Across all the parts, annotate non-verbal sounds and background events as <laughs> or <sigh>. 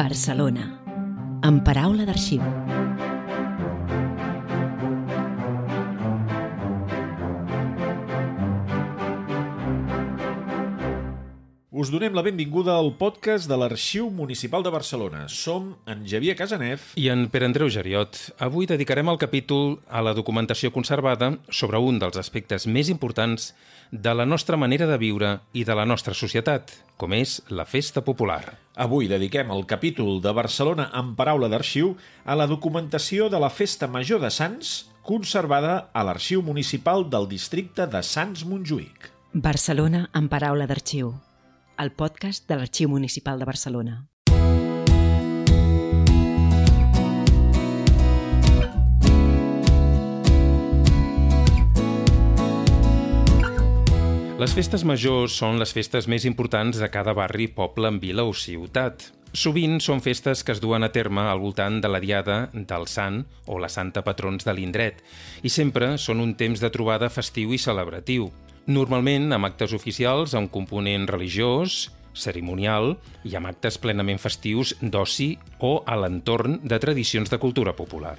Barcelona, amb paraula d'arxiu. Us donem la benvinguda al podcast de l'Arxiu Municipal de Barcelona. Som en Javier Casanef i en Pere Andreu Geriot. Avui dedicarem el capítol a la documentació conservada sobre un dels aspectes més importants de la nostra manera de viure i de la nostra societat, com és la festa popular. Avui dediquem el capítol de Barcelona amb paraula d'arxiu a la documentació de la Festa Major de Sants, conservada a l'Arxiu Municipal del districte de Sants Montjuïc. Barcelona amb paraula d'arxiu el podcast de l'Arxiu Municipal de Barcelona. Les festes majors són les festes més importants de cada barri, poble, vila o ciutat. Sovint són festes que es duen a terme al voltant de la diada del sant o la santa patrons de l'indret i sempre són un temps de trobada festiu i celebratiu. Normalment amb actes oficials a un component religiós, cerimonial i amb actes plenament festius d'oci o a l'entorn de tradicions de cultura popular.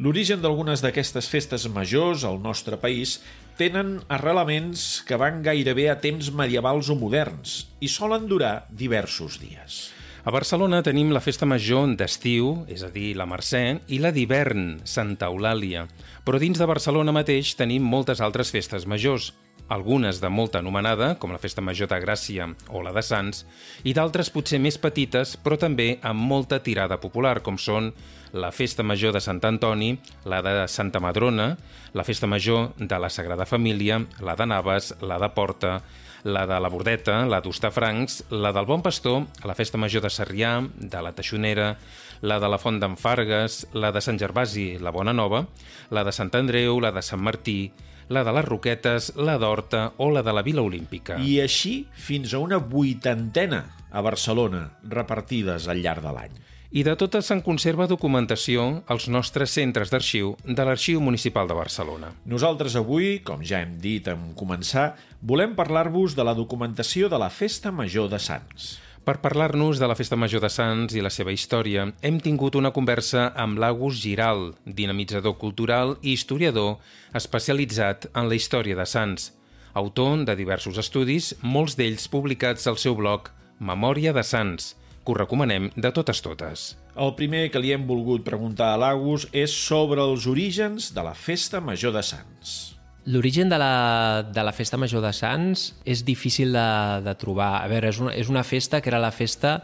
L'origen d'algunes d'aquestes festes majors al nostre país tenen arrelaments que van gairebé a temps medievals o moderns i solen durar diversos dies. A Barcelona tenim la festa major d'estiu, és a dir, la Mercè, i la d'hivern, Santa Eulàlia. Però dins de Barcelona mateix tenim moltes altres festes majors, algunes de molta anomenada, com la Festa Major de Gràcia o la de Sants, i d'altres potser més petites, però també amb molta tirada popular, com són la Festa Major de Sant Antoni, la de Santa Madrona, la Festa Major de la Sagrada Família, la de Naves, la de Porta, la de la Bordeta, la d'Ustafrancs, la del Bon Pastor, la Festa Major de Sarrià, de la Teixonera, la de la Font d'en Fargues, la de Sant Gervasi, la Bona Nova, la de Sant Andreu, la de Sant Martí, la de les Roquetes, la d'Horta o la de la Vila Olímpica. I així fins a una vuitantena a Barcelona, repartides al llarg de l'any. I de totes se'n conserva documentació als nostres centres d'arxiu de l'Arxiu Municipal de Barcelona. Nosaltres avui, com ja hem dit en començar, volem parlar-vos de la documentació de la Festa Major de Sants. Per parlar-nos de la Festa Major de Sants i la seva història, hem tingut una conversa amb l'Agus Giral, dinamitzador cultural i historiador especialitzat en la història de Sants, autor de diversos estudis, molts d'ells publicats al seu blog Memòria de Sants, que us recomanem de totes totes. El primer que li hem volgut preguntar a l'Agus és sobre els orígens de la Festa Major de Sants. L'origen de, la, de la festa major de Sants és difícil de, de trobar. A veure, és una, és una festa que era la festa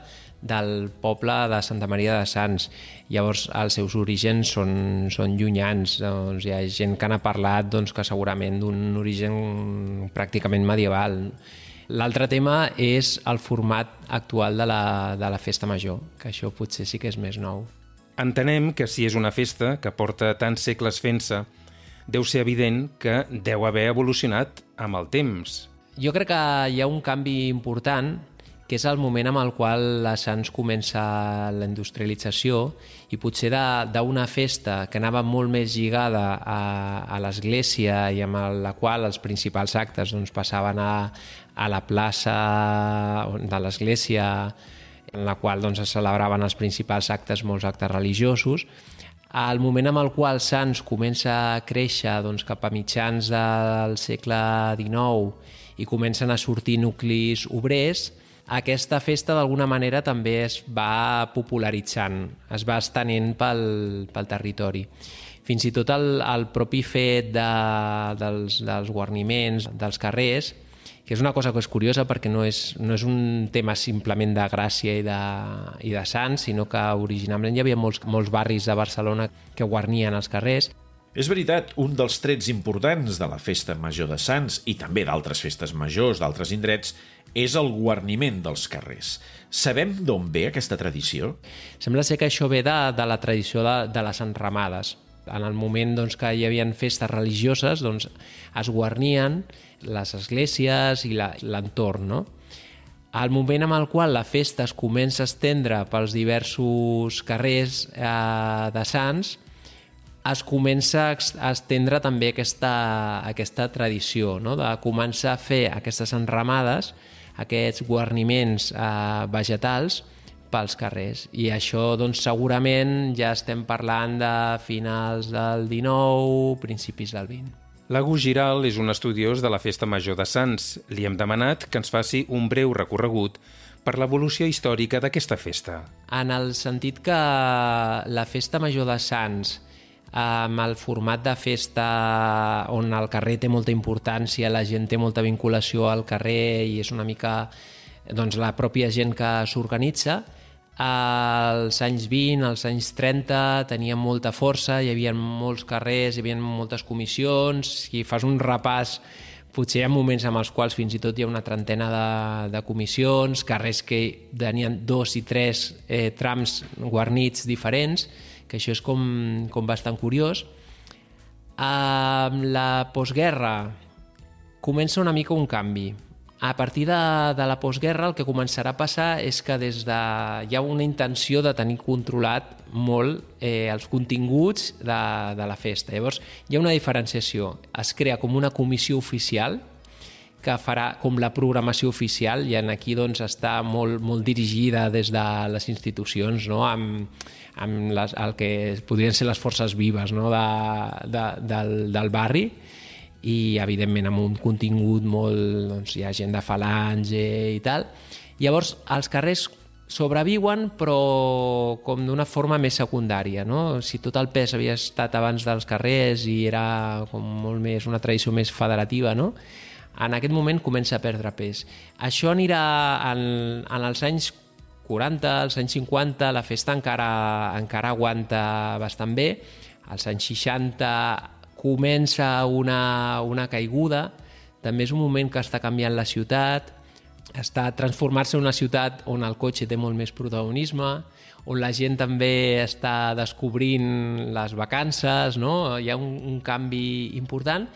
del poble de Santa Maria de Sants. Llavors, els seus orígens són, són llunyans. Doncs hi ha gent que n'ha parlat doncs, que segurament d'un origen pràcticament medieval. L'altre tema és el format actual de la, de la festa major, que això potser sí que és més nou. Entenem que si és una festa que porta tants segles fent-se, deu ser evident que deu haver evolucionat amb el temps. Jo crec que hi ha un canvi important que és el moment amb el qual la Sants comença la industrialització i potser d'una festa que anava molt més lligada a, a l'església i amb la qual els principals actes doncs, passaven a, a la plaça de l'església en la qual doncs, es celebraven els principals actes, molts actes religiosos, al moment amb el qual Sants comença a créixer doncs, cap a mitjans del segle XIX i comencen a sortir nuclis obrers, aquesta festa d'alguna manera també es va popularitzant, es va estenent pel, pel territori. Fins i tot el, el propi fet de, dels, dels guarniments dels carrers que és una cosa que és curiosa perquè no és, no és un tema simplement de Gràcia i de, i de Sants, sinó que originalment hi havia molts, molts barris de Barcelona que guarnien els carrers. És veritat, un dels trets importants de la festa major de Sants i també d'altres festes majors d'altres indrets és el guarniment dels carrers. Sabem d'on ve aquesta tradició? Sembla ser que això ve de, de la tradició de, de les enramades en el moment doncs, que hi havia festes religioses doncs, es guarnien les esglésies i l'entorn. No? Al moment en el qual la festa es comença a estendre pels diversos carrers eh, de Sants, es comença a estendre també aquesta, aquesta tradició no? de començar a fer aquestes enramades, aquests guarniments eh, vegetals, pels carrers. I això, doncs, segurament ja estem parlant de finals del 19, principis del 20. L'Agu Giral és un estudiós de la Festa Major de Sants. Li hem demanat que ens faci un breu recorregut per l'evolució històrica d'aquesta festa. En el sentit que la Festa Major de Sants amb el format de festa on el carrer té molta importància, la gent té molta vinculació al carrer i és una mica doncs, la pròpia gent que s'organitza, als anys 20, als anys 30 tenia molta força, hi havia molts carrers, hi havia moltes comissions, si fas un repàs potser hi ha moments amb els quals fins i tot hi ha una trentena de, de comissions, carrers que tenien dos i tres eh, trams guarnits diferents, que això és com, com bastant curiós. Amb la postguerra comença una mica un canvi. A partir de, de la postguerra el que començarà a passar és que des de, hi ha una intenció de tenir controlat molt eh, els continguts de, de la festa. Llavors hi ha una diferenciació. Es crea com una comissió oficial que farà com la programació oficial i en aquí doncs, està molt, molt dirigida des de les institucions no? amb, amb les, el que podrien ser les forces vives no? de, de, del, del barri i evidentment amb un contingut molt... Doncs, hi ha gent de falange i tal. Llavors, els carrers sobreviuen però com d'una forma més secundària. No? Si tot el pes havia estat abans dels carrers i era com molt més una tradició més federativa, no? en aquest moment comença a perdre pes. Això anirà en, en els anys 40, als anys 50, la festa encara, encara aguanta bastant bé. Als anys 60 comença una, una caiguda. També és un moment que està canviant la ciutat, està transformar-se en una ciutat on el cotxe té molt més protagonisme, on la gent també està descobrint les vacances, no? hi ha un, un canvi important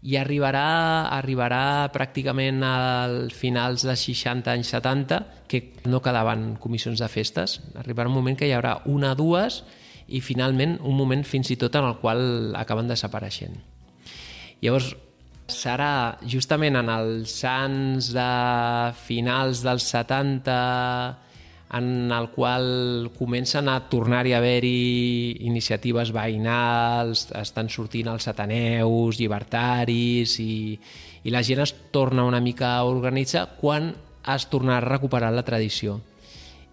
i arribarà, arribarà pràcticament als finals dels 60 anys 70 que no quedaven comissions de festes. Arribarà un moment que hi haurà una, dues i finalment un moment fins i tot en el qual acaben desapareixent. Llavors, serà justament en els anys de finals dels 70 en el qual comencen a tornar-hi a haver-hi iniciatives veïnals, estan sortint els ateneus, llibertaris i, i la gent es torna una mica a organitzar quan es torna a recuperar la tradició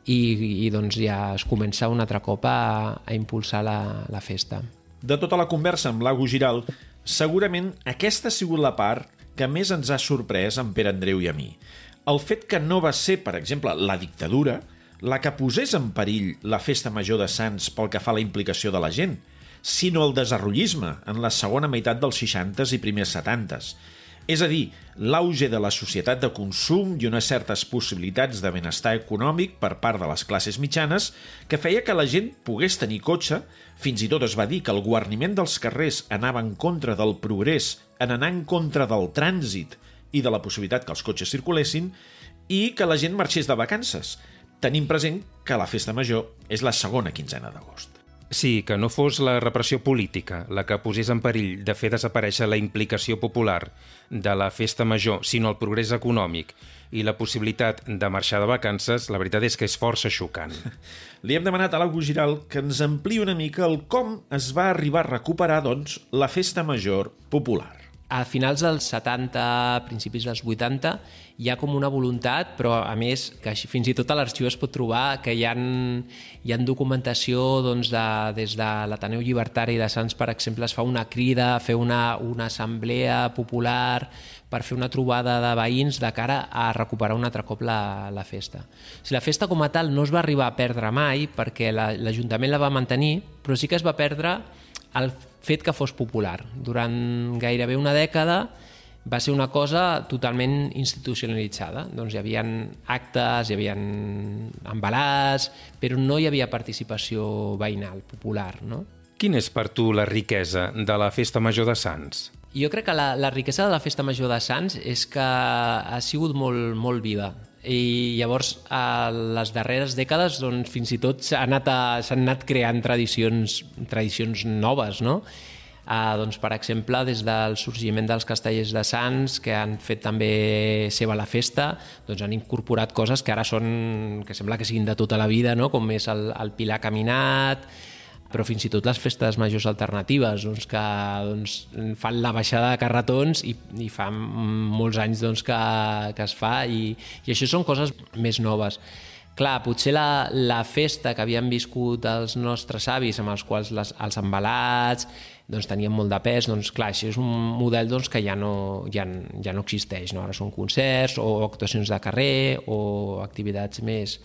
i, i doncs ja es comença un altre cop a, a impulsar la, la festa. De tota la conversa amb l'Ago Giral, segurament aquesta ha sigut la part que més ens ha sorprès en Pere Andreu i a mi. El fet que no va ser, per exemple, la dictadura, la que posés en perill la festa major de Sants pel que fa a la implicació de la gent, sinó el desarrollisme en la segona meitat dels 60s i primers 70s. És a dir, l'auge de la societat de consum i unes certes possibilitats de benestar econòmic per part de les classes mitjanes que feia que la gent pogués tenir cotxe, fins i tot es va dir que el guarniment dels carrers anava en contra del progrés, en anar en contra del trànsit i de la possibilitat que els cotxes circulessin, i que la gent marxés de vacances, tenim present que la festa major és la segona quinzena d'agost. Sí, que no fos la repressió política la que posés en perill de fer desaparèixer la implicació popular de la festa major, sinó el progrés econòmic i la possibilitat de marxar de vacances, la veritat és que és força xocant. <laughs> Li hem demanat a l'Augu Giral que ens ampliï una mica el com es va arribar a recuperar, doncs, la festa major popular a finals dels 70, principis dels 80, hi ha com una voluntat, però a més, que fins i tot a l'arxiu es pot trobar que hi ha, hi ha documentació doncs, de, des de l'Ateneu Llibertari de Sants, per exemple, es fa una crida, fer una, una assemblea popular per fer una trobada de veïns de cara a recuperar un altre cop la, la festa. Sigui, la festa com a tal no es va arribar a perdre mai perquè l'Ajuntament la, la va mantenir, però sí que es va perdre el fet que fos popular. Durant gairebé una dècada va ser una cosa totalment institucionalitzada. Doncs hi havia actes, hi havia embalars, però no hi havia participació veïnal, popular. No? Quina és per tu la riquesa de la Festa Major de Sants? Jo crec que la, la riquesa de la Festa Major de Sants és que ha sigut molt, molt viva i llavors a les darreres dècades doncs, fins i tot s'han anat, a, anat creant tradicions, tradicions noves, no? Uh, doncs, per exemple, des del sorgiment dels castellers de Sants, que han fet també seva la festa, doncs han incorporat coses que ara són, que sembla que siguin de tota la vida, no? com és el, el Pilar Caminat, però fins i tot les festes majors alternatives doncs, que doncs, fan la baixada de carretons i, i fa molts anys doncs, que, que es fa i, i això són coses més noves. Clar, potser la, la festa que havien viscut els nostres avis, amb els quals les, els embalats doncs, tenien molt de pes, doncs clar, això és un model doncs, que ja no, ja, ja no existeix. No? Ara són concerts o actuacions de carrer o activitats més,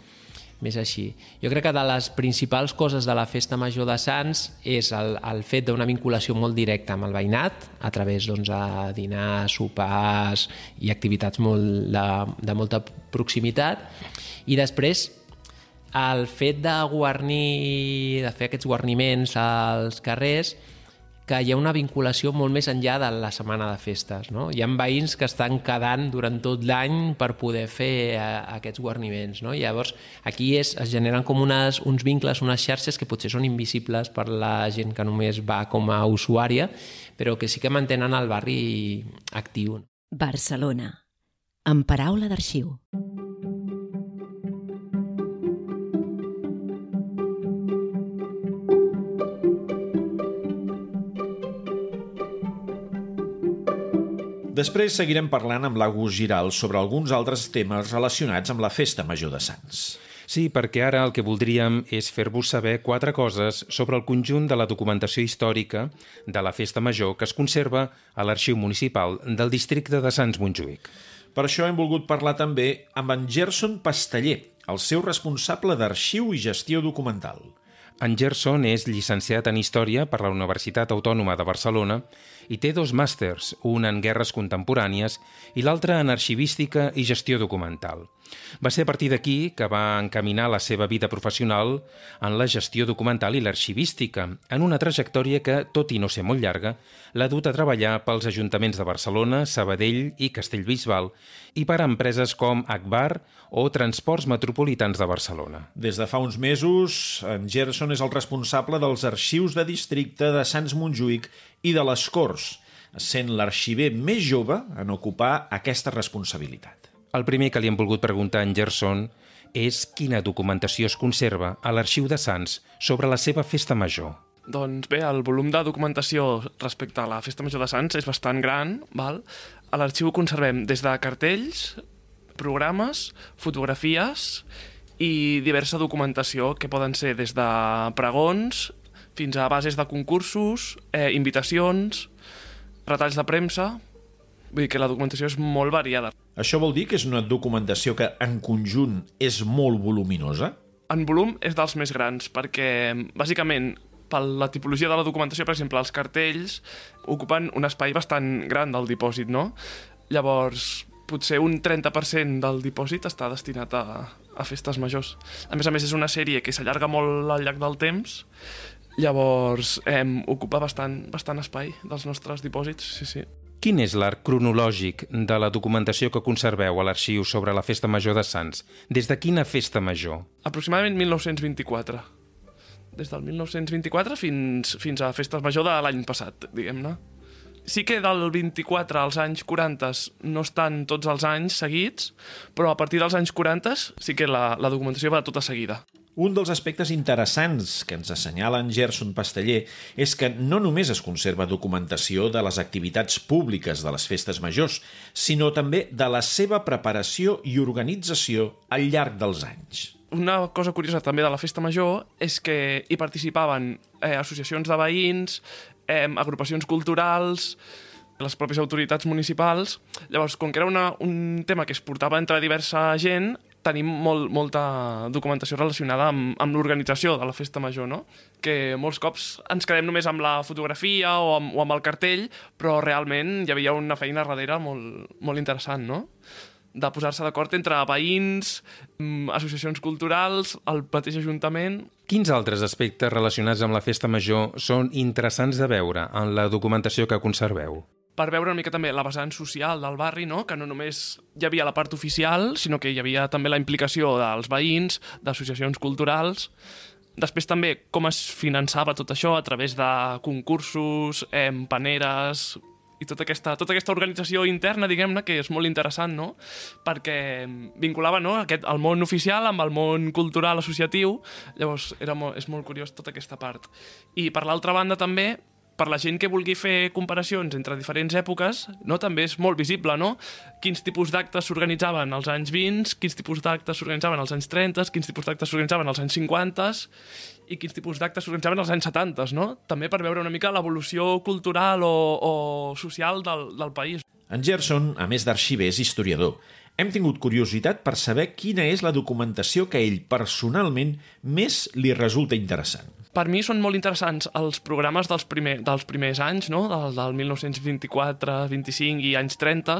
més així. Jo crec que de les principals coses de la Festa Major de Sants és el, el fet d'una vinculació molt directa amb el veïnat, a través doncs, de dinar, sopars i activitats molt de, de molta proximitat, i després el fet de guarnir, de fer aquests guarniments als carrers, que hi ha una vinculació molt més enllà de la setmana de festes. No? Hi ha veïns que estan quedant durant tot l'any per poder fer eh, aquests guarniments. No? Llavors, aquí és, es generen com unes, uns vincles, unes xarxes que potser són invisibles per la gent que només va com a usuària, però que sí que mantenen el barri actiu. Barcelona, amb paraula d'arxiu. Després seguirem parlant amb l'August Giral sobre alguns altres temes relacionats amb la Festa Major de Sants. Sí, perquè ara el que voldríem és fer-vos saber quatre coses sobre el conjunt de la documentació històrica de la Festa Major que es conserva a l'Arxiu Municipal del districte de Sants Montjuïc. Per això hem volgut parlar també amb en Gerson Pasteller, el seu responsable d'arxiu i gestió documental. En Gerson és llicenciat en Història per la Universitat Autònoma de Barcelona i té dos màsters, un en Guerres Contemporànies i l'altre en Arxivística i Gestió Documental. Va ser a partir d'aquí que va encaminar la seva vida professional en la gestió documental i l'arxivística, en una trajectòria que, tot i no ser molt llarga, l'ha dut a treballar pels ajuntaments de Barcelona, Sabadell i Castellbisbal i per a empreses com Akbar o Transports Metropolitans de Barcelona. Des de fa uns mesos, en Gerson és el responsable dels arxius de districte de Sants Montjuïc i de les Corts, sent l'arxiver més jove en ocupar aquesta responsabilitat. El primer que li hem volgut preguntar a en Gerson és quina documentació es conserva a l'Arxiu de Sants sobre la seva festa major. Doncs bé, el volum de documentació respecte a la Festa Major de Sants és bastant gran. Val? A l'arxiu conservem des de cartells, programes, fotografies i diversa documentació que poden ser des de pregons fins a bases de concursos, eh, invitacions, retalls de premsa... Vull dir que la documentació és molt variada. Això vol dir que és una documentació que en conjunt és molt voluminosa? En volum és dels més grans, perquè bàsicament per la tipologia de la documentació, per exemple, els cartells ocupen un espai bastant gran del dipòsit, no? Llavors, potser un 30% del dipòsit està destinat a, a festes majors. A més a més, és una sèrie que s'allarga molt al llarg del temps, llavors eh, ocupa bastant, bastant espai dels nostres dipòsits, sí, sí. Quin és l'arc cronològic de la documentació que conserveu a l'arxiu sobre la Festa Major de Sants? Des de quina festa major? Aproximadament 1924. Des del 1924 fins, fins a festes major de l'any passat, diguem-ne. Sí que del 24 als anys 40 no estan tots els anys seguits, però a partir dels anys 40 sí que la, la documentació va tota seguida. Un dels aspectes interessants que ens assenyala en Gerson Pasteller és que no només es conserva documentació de les activitats públiques de les festes majors, sinó també de la seva preparació i organització al llarg dels anys. Una cosa curiosa també de la festa major és que hi participaven eh, associacions de veïns, eh, agrupacions culturals, les pròpies autoritats municipals. Llavors, com que era una, un tema que es portava entre diversa gent, tenim molt, molta documentació relacionada amb, amb l'organització de la festa major, no? Que molts cops ens quedem només amb la fotografia o amb, o amb el cartell, però realment hi havia una feina darrere molt, molt interessant, no? de posar-se d'acord entre veïns, mm, associacions culturals, el mateix ajuntament... Quins altres aspectes relacionats amb la festa major són interessants de veure en la documentació que conserveu? Per veure una mica també la vessant social del barri, no? que no només hi havia la part oficial, sinó que hi havia també la implicació dels veïns, d'associacions culturals, Després també com es finançava tot això a través de concursos, eh, paneres i tota aquesta, tota aquesta organització interna, diguem-ne, que és molt interessant, no? Perquè vinculava no, aquest, el món oficial amb el món cultural associatiu, llavors era molt, és molt curiós tota aquesta part. I per l'altra banda també per la gent que vulgui fer comparacions entre diferents èpoques, no, també és molt visible, no? Quins tipus d'actes s'organitzaven als anys 20, quins tipus d'actes s'organitzaven als anys 30, quins tipus d'actes s'organitzaven als anys 50 i quins tipus d'actes s'organitzaven als anys 70, no? També per veure una mica l'evolució cultural o, o social del, del país. En Gerson, a més d'arxiver, és historiador. Hem tingut curiositat per saber quina és la documentació que a ell personalment més li resulta interessant per mi són molt interessants els programes dels, primer, dels primers anys, no? del, del 1924, 25 i anys 30.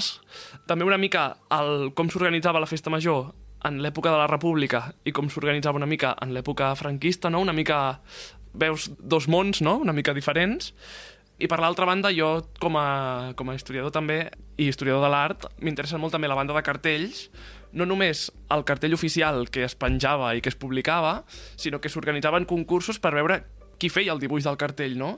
També una mica el, com s'organitzava la festa major en l'època de la República i com s'organitzava una mica en l'època franquista, no? una mica veus dos mons no? una mica diferents. I per l'altra banda, jo com a, com a historiador també, i historiador de l'art, m'interessa molt també la banda de cartells, no només el cartell oficial que es penjava i que es publicava, sinó que s'organitzaven concursos per veure qui feia el dibuix del cartell, no?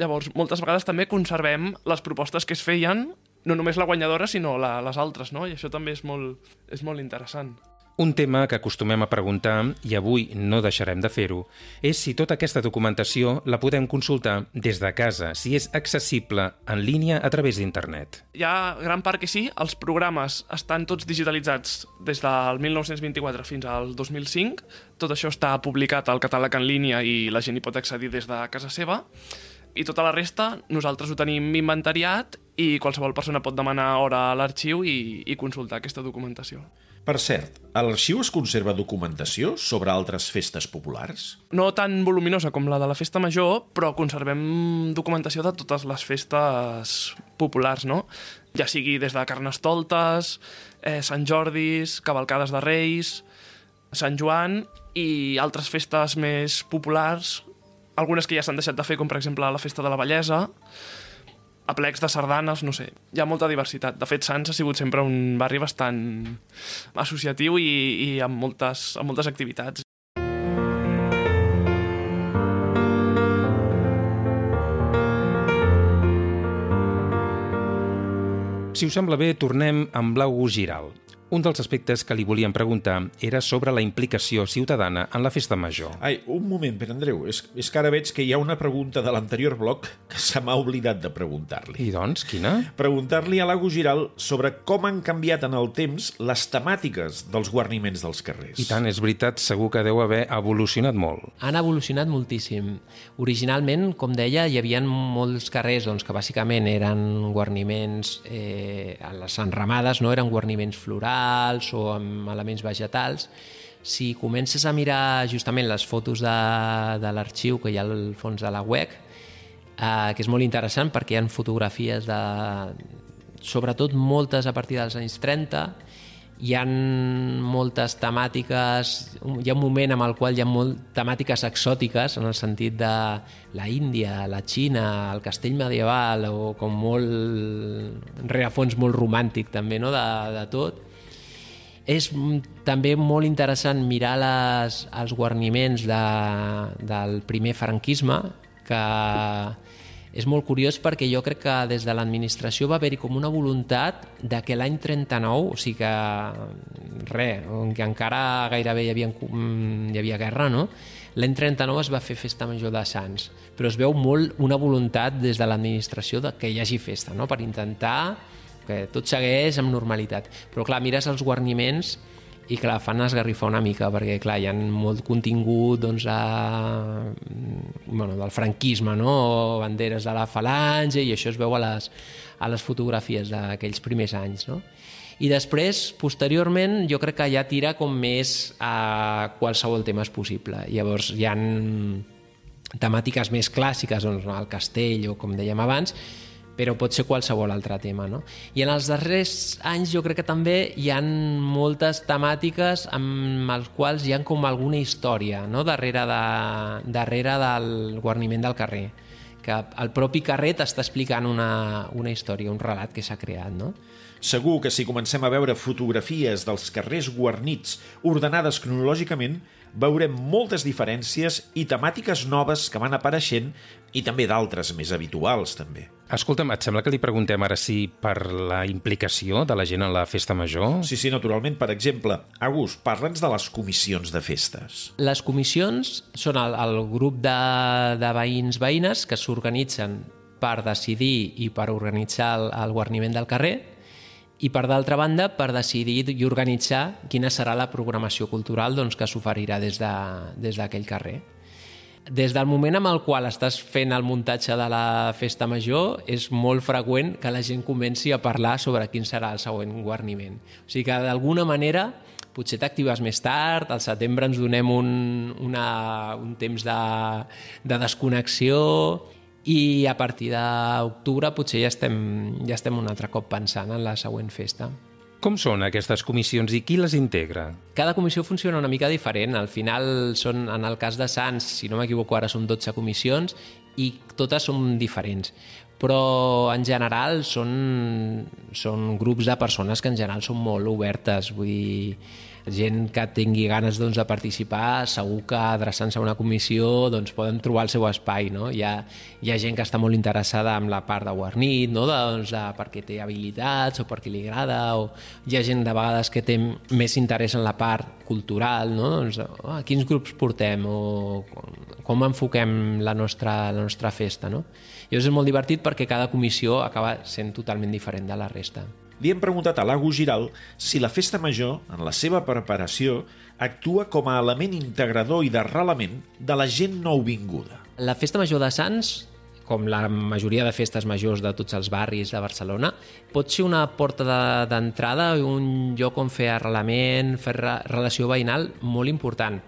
Llavors, moltes vegades també conservem les propostes que es feien, no només la guanyadora, sinó la, les altres, no? I això també és molt, és molt interessant. Un tema que acostumem a preguntar, i avui no deixarem de fer-ho, és si tota aquesta documentació la podem consultar des de casa, si és accessible en línia a través d'internet. Hi ha gran part que sí, els programes estan tots digitalitzats des del 1924 fins al 2005, tot això està publicat al catàleg en línia i la gent hi pot accedir des de casa seva, i tota la resta nosaltres ho tenim inventariat i qualsevol persona pot demanar hora a l'arxiu i, i consultar aquesta documentació. Per cert, a l'arxiu es conserva documentació sobre altres festes populars? No tan voluminosa com la de la festa major, però conservem documentació de totes les festes populars, no? Ja sigui des de Carnestoltes, eh, Sant Jordis, Cavalcades de Reis, Sant Joan i altres festes més populars, algunes que ja s'han deixat de fer, com per exemple la Festa de la Bellesa, aplecs de sardanes, no sé, hi ha molta diversitat. De fet, Sants ha sigut sempre un barri bastant associatiu i, i amb, moltes, amb moltes activitats. Si us sembla bé, tornem amb Blau Giral. Un dels aspectes que li volíem preguntar era sobre la implicació ciutadana en la festa major. Ai, un moment, Pere Andreu. És, és que ara veig que hi ha una pregunta de l'anterior bloc que se m'ha oblidat de preguntar-li. I doncs, quina? Preguntar-li a l'Ago Giral sobre com han canviat en el temps les temàtiques dels guarniments dels carrers. I tant, és veritat, segur que deu haver evolucionat molt. Han evolucionat moltíssim. Originalment, com deia, hi havia molts carrers doncs, que bàsicament eren guarniments eh, a les enramades, no eren guarniments florals, minerals o amb elements vegetals, si comences a mirar justament les fotos de, de l'arxiu que hi ha al fons de la web, eh, que és molt interessant perquè hi ha fotografies de, sobretot moltes a partir dels anys 30, hi ha moltes temàtiques, hi ha un moment amb el qual hi ha molt temàtiques exòtiques en el sentit de la Índia, la Xina, el castell medieval o com molt rerefons molt romàntic també no? de, de tot és també molt interessant mirar les, els guarniments de, del primer franquisme, que és molt curiós perquè jo crec que des de l'administració va haver-hi com una voluntat de que l'any 39, o sigui que res, que encara gairebé hi havia, hi havia guerra, no? L'any 39 es va fer festa major de Sants, però es veu molt una voluntat des de l'administració de que hi hagi festa, no? per intentar que tot segueix amb normalitat. Però clar, mires els guarniments i clar, fan esgarrifar una mica perquè clar, hi ha molt contingut doncs, a, bueno, del franquisme no? o banderes de la falange i això es veu a les, a les fotografies d'aquells primers anys no? i després, posteriorment jo crec que ja tira com més a qualsevol tema és possible llavors hi han temàtiques més clàssiques doncs, el castell o com dèiem abans però pot ser qualsevol altre tema. No? I en els darrers anys jo crec que també hi han moltes temàtiques amb els quals hi han com alguna història no? darrere, de, darrere del guarniment del carrer que el propi carrer t'està explicant una, una història, un relat que s'ha creat. No? Segur que si comencem a veure fotografies dels carrers guarnits ordenades cronològicament, veurem moltes diferències i temàtiques noves que van apareixent i també d'altres més habituals, també. Escolta'm, et sembla que li preguntem ara sí per la implicació de la gent en la festa major? Sí, sí, naturalment. Per exemple, August, parla'ns de les comissions de festes. Les comissions són el, el grup de, de veïns veïnes que s'organitzen per decidir i per organitzar el, el guarniment del carrer i per d'altra banda per decidir i organitzar quina serà la programació cultural doncs, que s'oferirà des d'aquell de, des carrer. Des del moment en el qual estàs fent el muntatge de la festa major, és molt freqüent que la gent comenci a parlar sobre quin serà el següent guarniment. O sigui que d'alguna manera potser t'actives més tard, al setembre ens donem un, una, un temps de, de desconnexió i a partir d'octubre potser ja estem, ja estem un altre cop pensant en la següent festa. Com són aquestes comissions i qui les integra? Cada comissió funciona una mica diferent. Al final, són, en el cas de Sants, si no m'equivoco, ara són 12 comissions i totes són diferents. Però, en general, són, són grups de persones que en general són molt obertes. Vull dir, gent que tingui ganes doncs, de participar, segur que adreçant-se a una comissió doncs, poden trobar el seu espai. No? Hi, ha, hi ha gent que està molt interessada en la part de guarnit, no? de, doncs, de, perquè té habilitats o perquè li agrada, o hi ha gent de vegades que té més interès en la part cultural, no? doncs, oh, quins grups portem o com enfoquem la nostra, la nostra festa. No? I és molt divertit perquè cada comissió acaba sent totalment diferent de la resta li hem preguntat a l'Agu Giral si la festa major, en la seva preparació, actua com a element integrador i d'arrelament de la gent nouvinguda. La festa major de Sants com la majoria de festes majors de tots els barris de Barcelona, pot ser una porta d'entrada i un lloc on fer arrelament, fer relació veïnal molt important.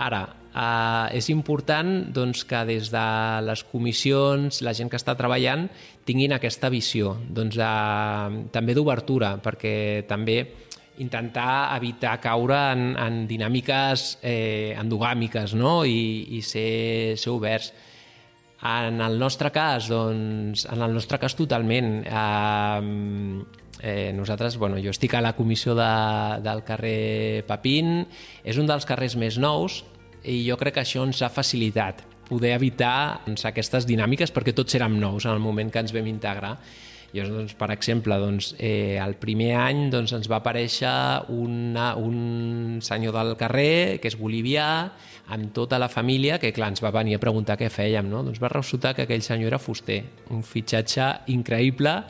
Ara, eh, és important doncs, que des de les comissions, la gent que està treballant, tinguin aquesta visió, doncs, de, també d'obertura, perquè també intentar evitar caure en, en dinàmiques eh, endogàmiques no? I, i ser, ser oberts. En el nostre cas, doncs, en el nostre cas totalment. Eh, eh, nosaltres, bueno, jo estic a la comissió de, del carrer Papín, és un dels carrers més nous, i jo crec que això ens ha facilitat poder evitar doncs, aquestes dinàmiques perquè tots érem nous en el moment que ens vam integrar. Llavors, doncs, per exemple, doncs, eh, el primer any doncs, ens va aparèixer una, un senyor del carrer, que és bolivià, amb tota la família, que clar, ens va venir a preguntar què fèiem. No? Doncs va resultar que aquell senyor era fuster. Un fitxatge increïble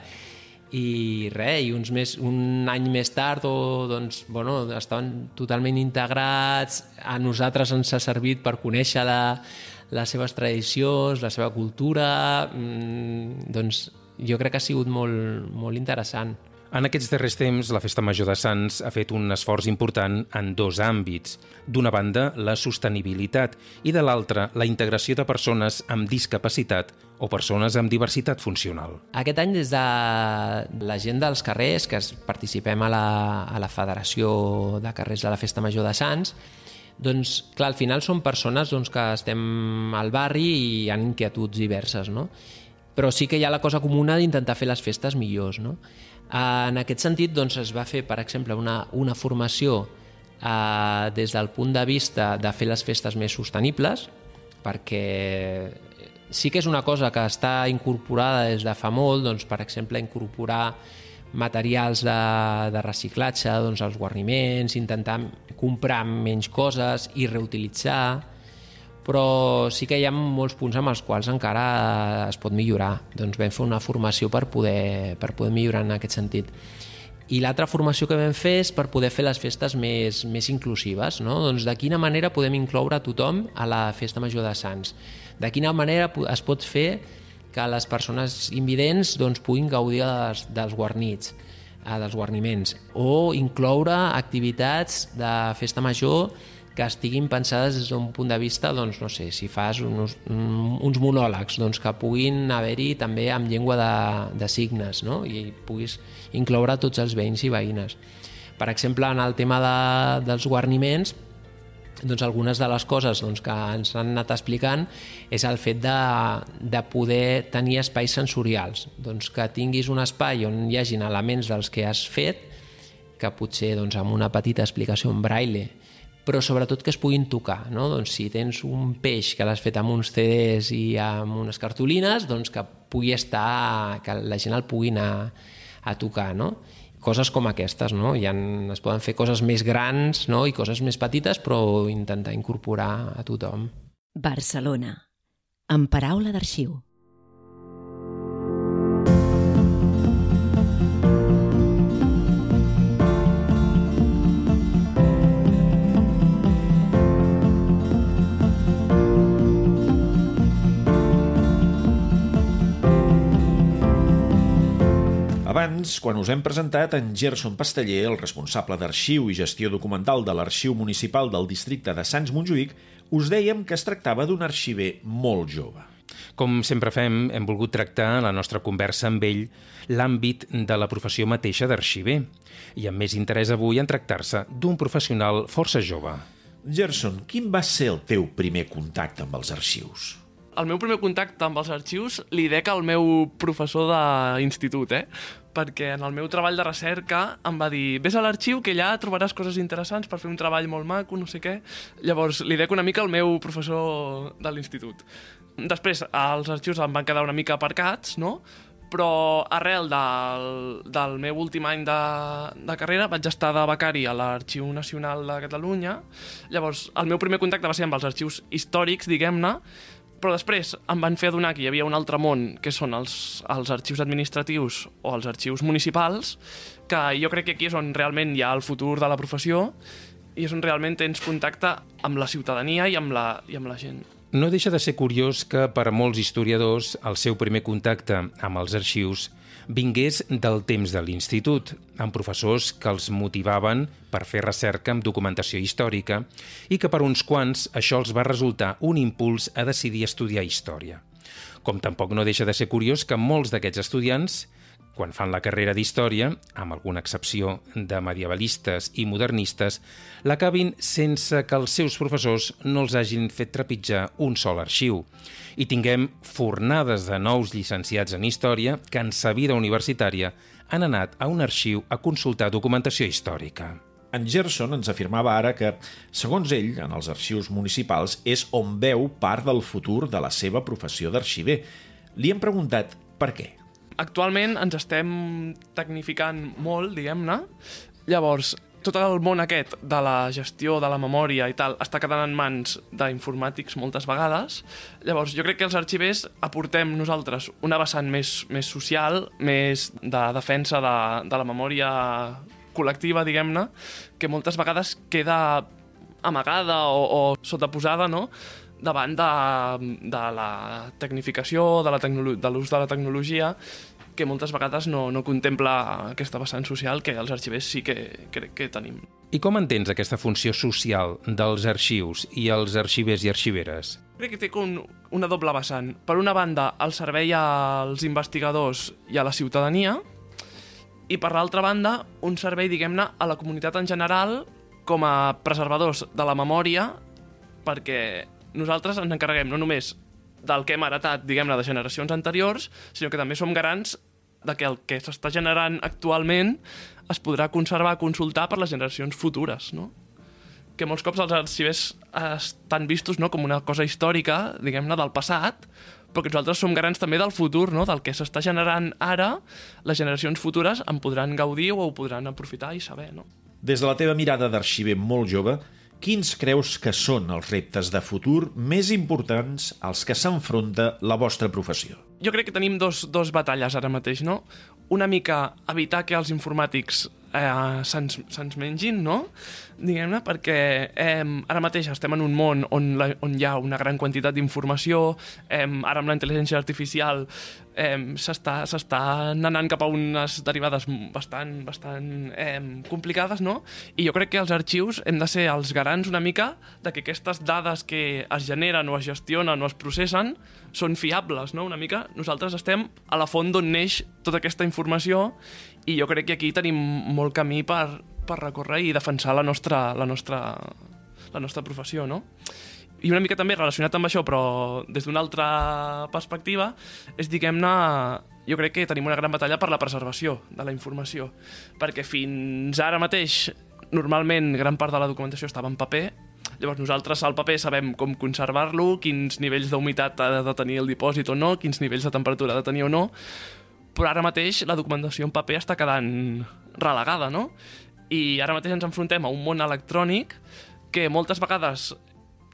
i res, i uns més, un any més tard o, doncs, bueno, estaven totalment integrats, a nosaltres ens ha servit per conèixer la, les seves tradicions, la seva cultura, mmm, doncs jo crec que ha sigut molt, molt interessant. En aquests darrers temps, la Festa Major de Sants ha fet un esforç important en dos àmbits. D'una banda, la sostenibilitat i de l'altra, la integració de persones amb discapacitat o persones amb diversitat funcional. Aquest any, des de la gent dels carrers, que participem a la, a la Federació de Carrers de la Festa Major de Sants, doncs, clar, al final són persones doncs, que estem al barri i hi ha inquietuds diverses, no? Però sí que hi ha la cosa comuna d'intentar fer les festes millors, no? En aquest sentit, doncs, es va fer, per exemple, una, una formació eh, des del punt de vista de fer les festes més sostenibles, perquè sí que és una cosa que està incorporada des de fa molt, doncs, per exemple, incorporar materials de, de reciclatge, doncs, els guarniments, intentar comprar menys coses i reutilitzar, però sí que hi ha molts punts amb els quals encara es pot millorar. Doncs vam fer una formació per poder, per poder millorar en aquest sentit. I l'altra formació que vam fer és per poder fer les festes més, més inclusives. No? Doncs de quina manera podem incloure tothom a la festa major de Sants? De quina manera es pot fer que les persones invidents doncs, puguin gaudir dels, dels guarnits, eh, dels guarniments, o incloure activitats de festa major que estiguin pensades des d'un punt de vista, doncs, no sé, si fas uns, uns monòlegs, doncs, que puguin haver-hi també amb llengua de, de signes, no? i puguis incloure tots els veïns i veïnes. Per exemple, en el tema de, dels guarniments, doncs algunes de les coses doncs, que ens han anat explicant és el fet de, de poder tenir espais sensorials, doncs que tinguis un espai on hi hagin elements dels que has fet, que potser doncs, amb una petita explicació en braille, però sobretot que es puguin tocar. No? Doncs si tens un peix que l'has fet amb uns CDs i amb unes cartolines, doncs que pugui estar, que la gent el pugui anar a tocar. No? coses com aquestes, no? Ha, es poden fer coses més grans no? i coses més petites, però intentar incorporar a tothom. Barcelona, amb paraula d'arxiu. Abans, quan us hem presentat, en Gerson Pasteller, el responsable d'arxiu i gestió documental de l'Arxiu Municipal del districte de Sants Montjuïc, us dèiem que es tractava d'un arxiver molt jove. Com sempre fem, hem volgut tractar en la nostra conversa amb ell l'àmbit de la professió mateixa d'arxiver i amb més interès avui en tractar-se d'un professional força jove. Gerson, quin va ser el teu primer contacte amb els arxius? El meu primer contacte amb els arxius li dec al meu professor d'institut, eh? perquè en el meu treball de recerca em va dir vés a l'arxiu que allà trobaràs coses interessants per fer un treball molt maco, no sé què. Llavors li dec una mica al meu professor de l'institut. Després, els arxius em van quedar una mica aparcats, no? però arrel del, del meu últim any de, de carrera vaig estar de becari a l'Arxiu Nacional de Catalunya. Llavors, el meu primer contacte va ser amb els arxius històrics, diguem-ne, però després em van fer adonar que hi havia un altre món, que són els, els arxius administratius o els arxius municipals, que jo crec que aquí és on realment hi ha el futur de la professió i és on realment tens contacte amb la ciutadania i amb la, i amb la gent. No deixa de ser curiós que per a molts historiadors el seu primer contacte amb els arxius vingués del temps de l'institut, amb professors que els motivaven per fer recerca amb documentació històrica i que per uns quants això els va resultar un impuls a decidir estudiar història. Com tampoc no deixa de ser curiós que molts d'aquests estudiants quan fan la carrera d'història, amb alguna excepció de medievalistes i modernistes, l'acabin sense que els seus professors no els hagin fet trepitjar un sol arxiu. I tinguem fornades de nous llicenciats en història que en sa vida universitària han anat a un arxiu a consultar documentació històrica. En Gerson ens afirmava ara que, segons ell, en els arxius municipals és on veu part del futur de la seva professió d'arxiver. Li hem preguntat per què. Actualment ens estem tecnificant molt, diguem-ne. Llavors, tot el món aquest de la gestió de la memòria i tal està quedant en mans d'informàtics moltes vegades. Llavors, jo crec que els arxivers aportem nosaltres una vessant més, més social, més de defensa de, de la memòria col·lectiva, diguem-ne, que moltes vegades queda amagada o, o sotaposada, no?, davant de, de la tecnificació, de l'ús de la tecnologia, que moltes vegades no, no contempla aquesta vessant social que els arxivers sí que crec que, que tenim. I com entens aquesta funció social dels arxius i els arxivers i arxiveres? Crec que té un, una doble vessant. Per una banda, el servei als investigadors i a la ciutadania, i per l'altra banda, un servei, diguem-ne, a la comunitat en general com a preservadors de la memòria perquè nosaltres ens encarreguem no només del que hem heretat, diguem-ne, de generacions anteriors, sinó que també som garants de que el que s'està generant actualment es podrà conservar, consultar per les generacions futures, no? Que molts cops els arxivers estan vistos no, com una cosa històrica, diguem-ne, del passat, però que nosaltres som garants també del futur, no? del que s'està generant ara, les generacions futures en podran gaudir o ho podran aprofitar i saber. No? Des de la teva mirada d'arxiver molt jove, quins creus que són els reptes de futur més importants als que s'enfronta la vostra professió? Jo crec que tenim dos, dos batalles ara mateix, no? Una mica evitar que els informàtics eh, se'ns se mengin, no? Diguem-ne, perquè eh, ara mateix estem en un món on, la, on hi ha una gran quantitat d'informació, eh, ara amb la intel·ligència artificial eh, s'està anant cap a unes derivades bastant, bastant eh, complicades, no? I jo crec que els arxius hem de ser els garants una mica de que aquestes dades que es generen o es gestionen o es processen són fiables, no? Una mica nosaltres estem a la font d'on neix tota aquesta informació i jo crec que aquí tenim molt camí per, per recórrer i defensar la nostra, la nostra, la nostra professió, no? I una mica també relacionat amb això, però des d'una altra perspectiva, és, diguem-ne, jo crec que tenim una gran batalla per la preservació de la informació, perquè fins ara mateix, normalment, gran part de la documentació estava en paper, Llavors nosaltres al paper sabem com conservar-lo, quins nivells d'humitat ha de tenir el dipòsit o no, quins nivells de temperatura ha de tenir o no, però ara mateix la documentació en paper està quedant relegada, no? I ara mateix ens enfrontem a un món electrònic que moltes vegades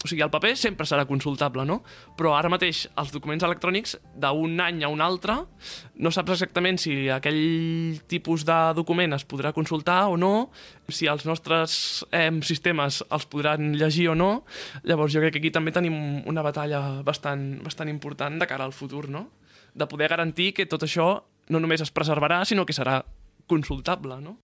o sigui, el paper sempre serà consultable, no? Però ara mateix els documents electrònics d'un any a un altre no saps exactament si aquell tipus de document es podrà consultar o no, si els nostres eh, sistemes els podran llegir o no. Llavors jo crec que aquí també tenim una batalla bastant, bastant important de cara al futur, no? De poder garantir que tot això no només es preservarà, sinó que serà consultable, no?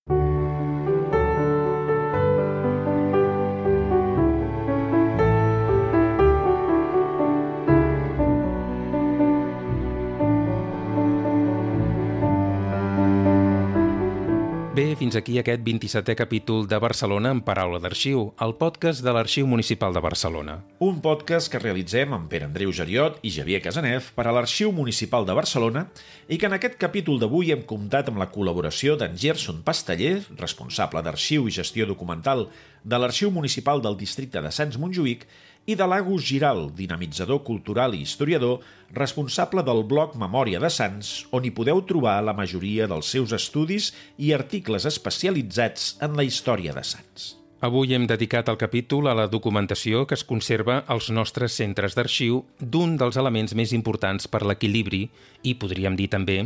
Bé, fins aquí aquest 27è capítol de Barcelona en Paraula d'Arxiu, el podcast de l'Arxiu Municipal de Barcelona. Un podcast que realitzem amb Pere Andreu Geriot i Javier Casanef per a l'Arxiu Municipal de Barcelona i que en aquest capítol d'avui hem comptat amb la col·laboració d'en Gerson Pasteller, responsable d'Arxiu i Gestió Documental de l'Arxiu Municipal del Districte de Sants Montjuïc i de l'Agus Giral, dinamitzador cultural i historiador, responsable del blog Memòria de Sants, on hi podeu trobar la majoria dels seus estudis i articles especialitzats en la història de Sants. Avui hem dedicat el capítol a la documentació que es conserva als nostres centres d'arxiu d'un dels elements més importants per l'equilibri i, podríem dir també,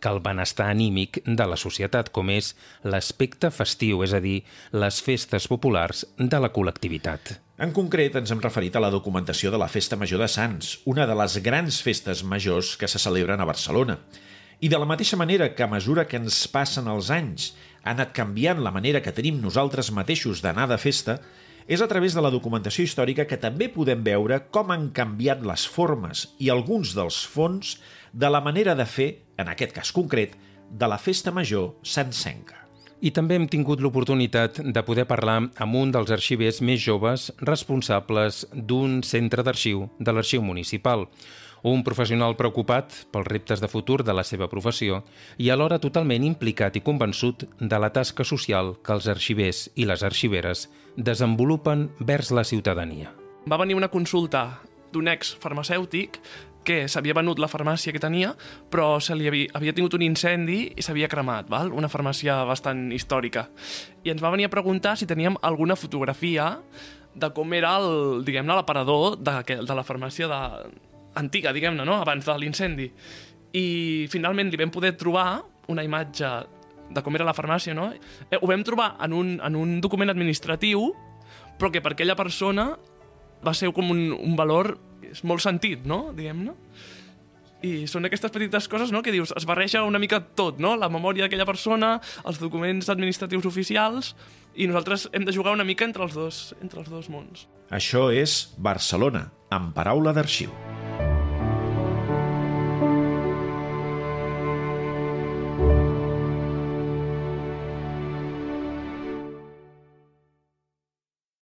que el benestar anímic de la societat, com és l'aspecte festiu, és a dir, les festes populars de la col·lectivitat. En concret, ens hem referit a la documentació de la Festa Major de Sants, una de les grans festes majors que se celebren a Barcelona. I de la mateixa manera que a mesura que ens passen els anys ha anat canviant la manera que tenim nosaltres mateixos d'anar de festa, és a través de la documentació històrica que també podem veure com han canviat les formes i alguns dels fons de la manera de fer, en aquest cas concret, de la festa major sancenca. I també hem tingut l'oportunitat de poder parlar amb un dels arxivers més joves responsables d'un centre d'arxiu de l'arxiu municipal, un professional preocupat pels reptes de futur de la seva professió i alhora totalment implicat i convençut de la tasca social que els arxivers i les arxiveres desenvolupen vers la ciutadania. Va venir una consulta d'un ex farmacèutic que s'havia venut la farmàcia que tenia, però se li havia, havia tingut un incendi i s'havia cremat, val? una farmàcia bastant històrica. I ens va venir a preguntar si teníem alguna fotografia de com era el, diguem-ne, l'aparador de, de la farmàcia de, antiga, diguem-ne, no? abans de l'incendi. I finalment li vam poder trobar una imatge de com era la farmàcia, no? Eh, ho vam trobar en un, en un document administratiu, però que per aquella persona va ser com un, un valor és molt sentit, no? Diguem-ne. I són aquestes petites coses no? que dius, es barreja una mica tot, no? la memòria d'aquella persona, els documents administratius oficials, i nosaltres hem de jugar una mica entre els dos, entre els dos mons. Això és Barcelona, amb paraula d'arxiu.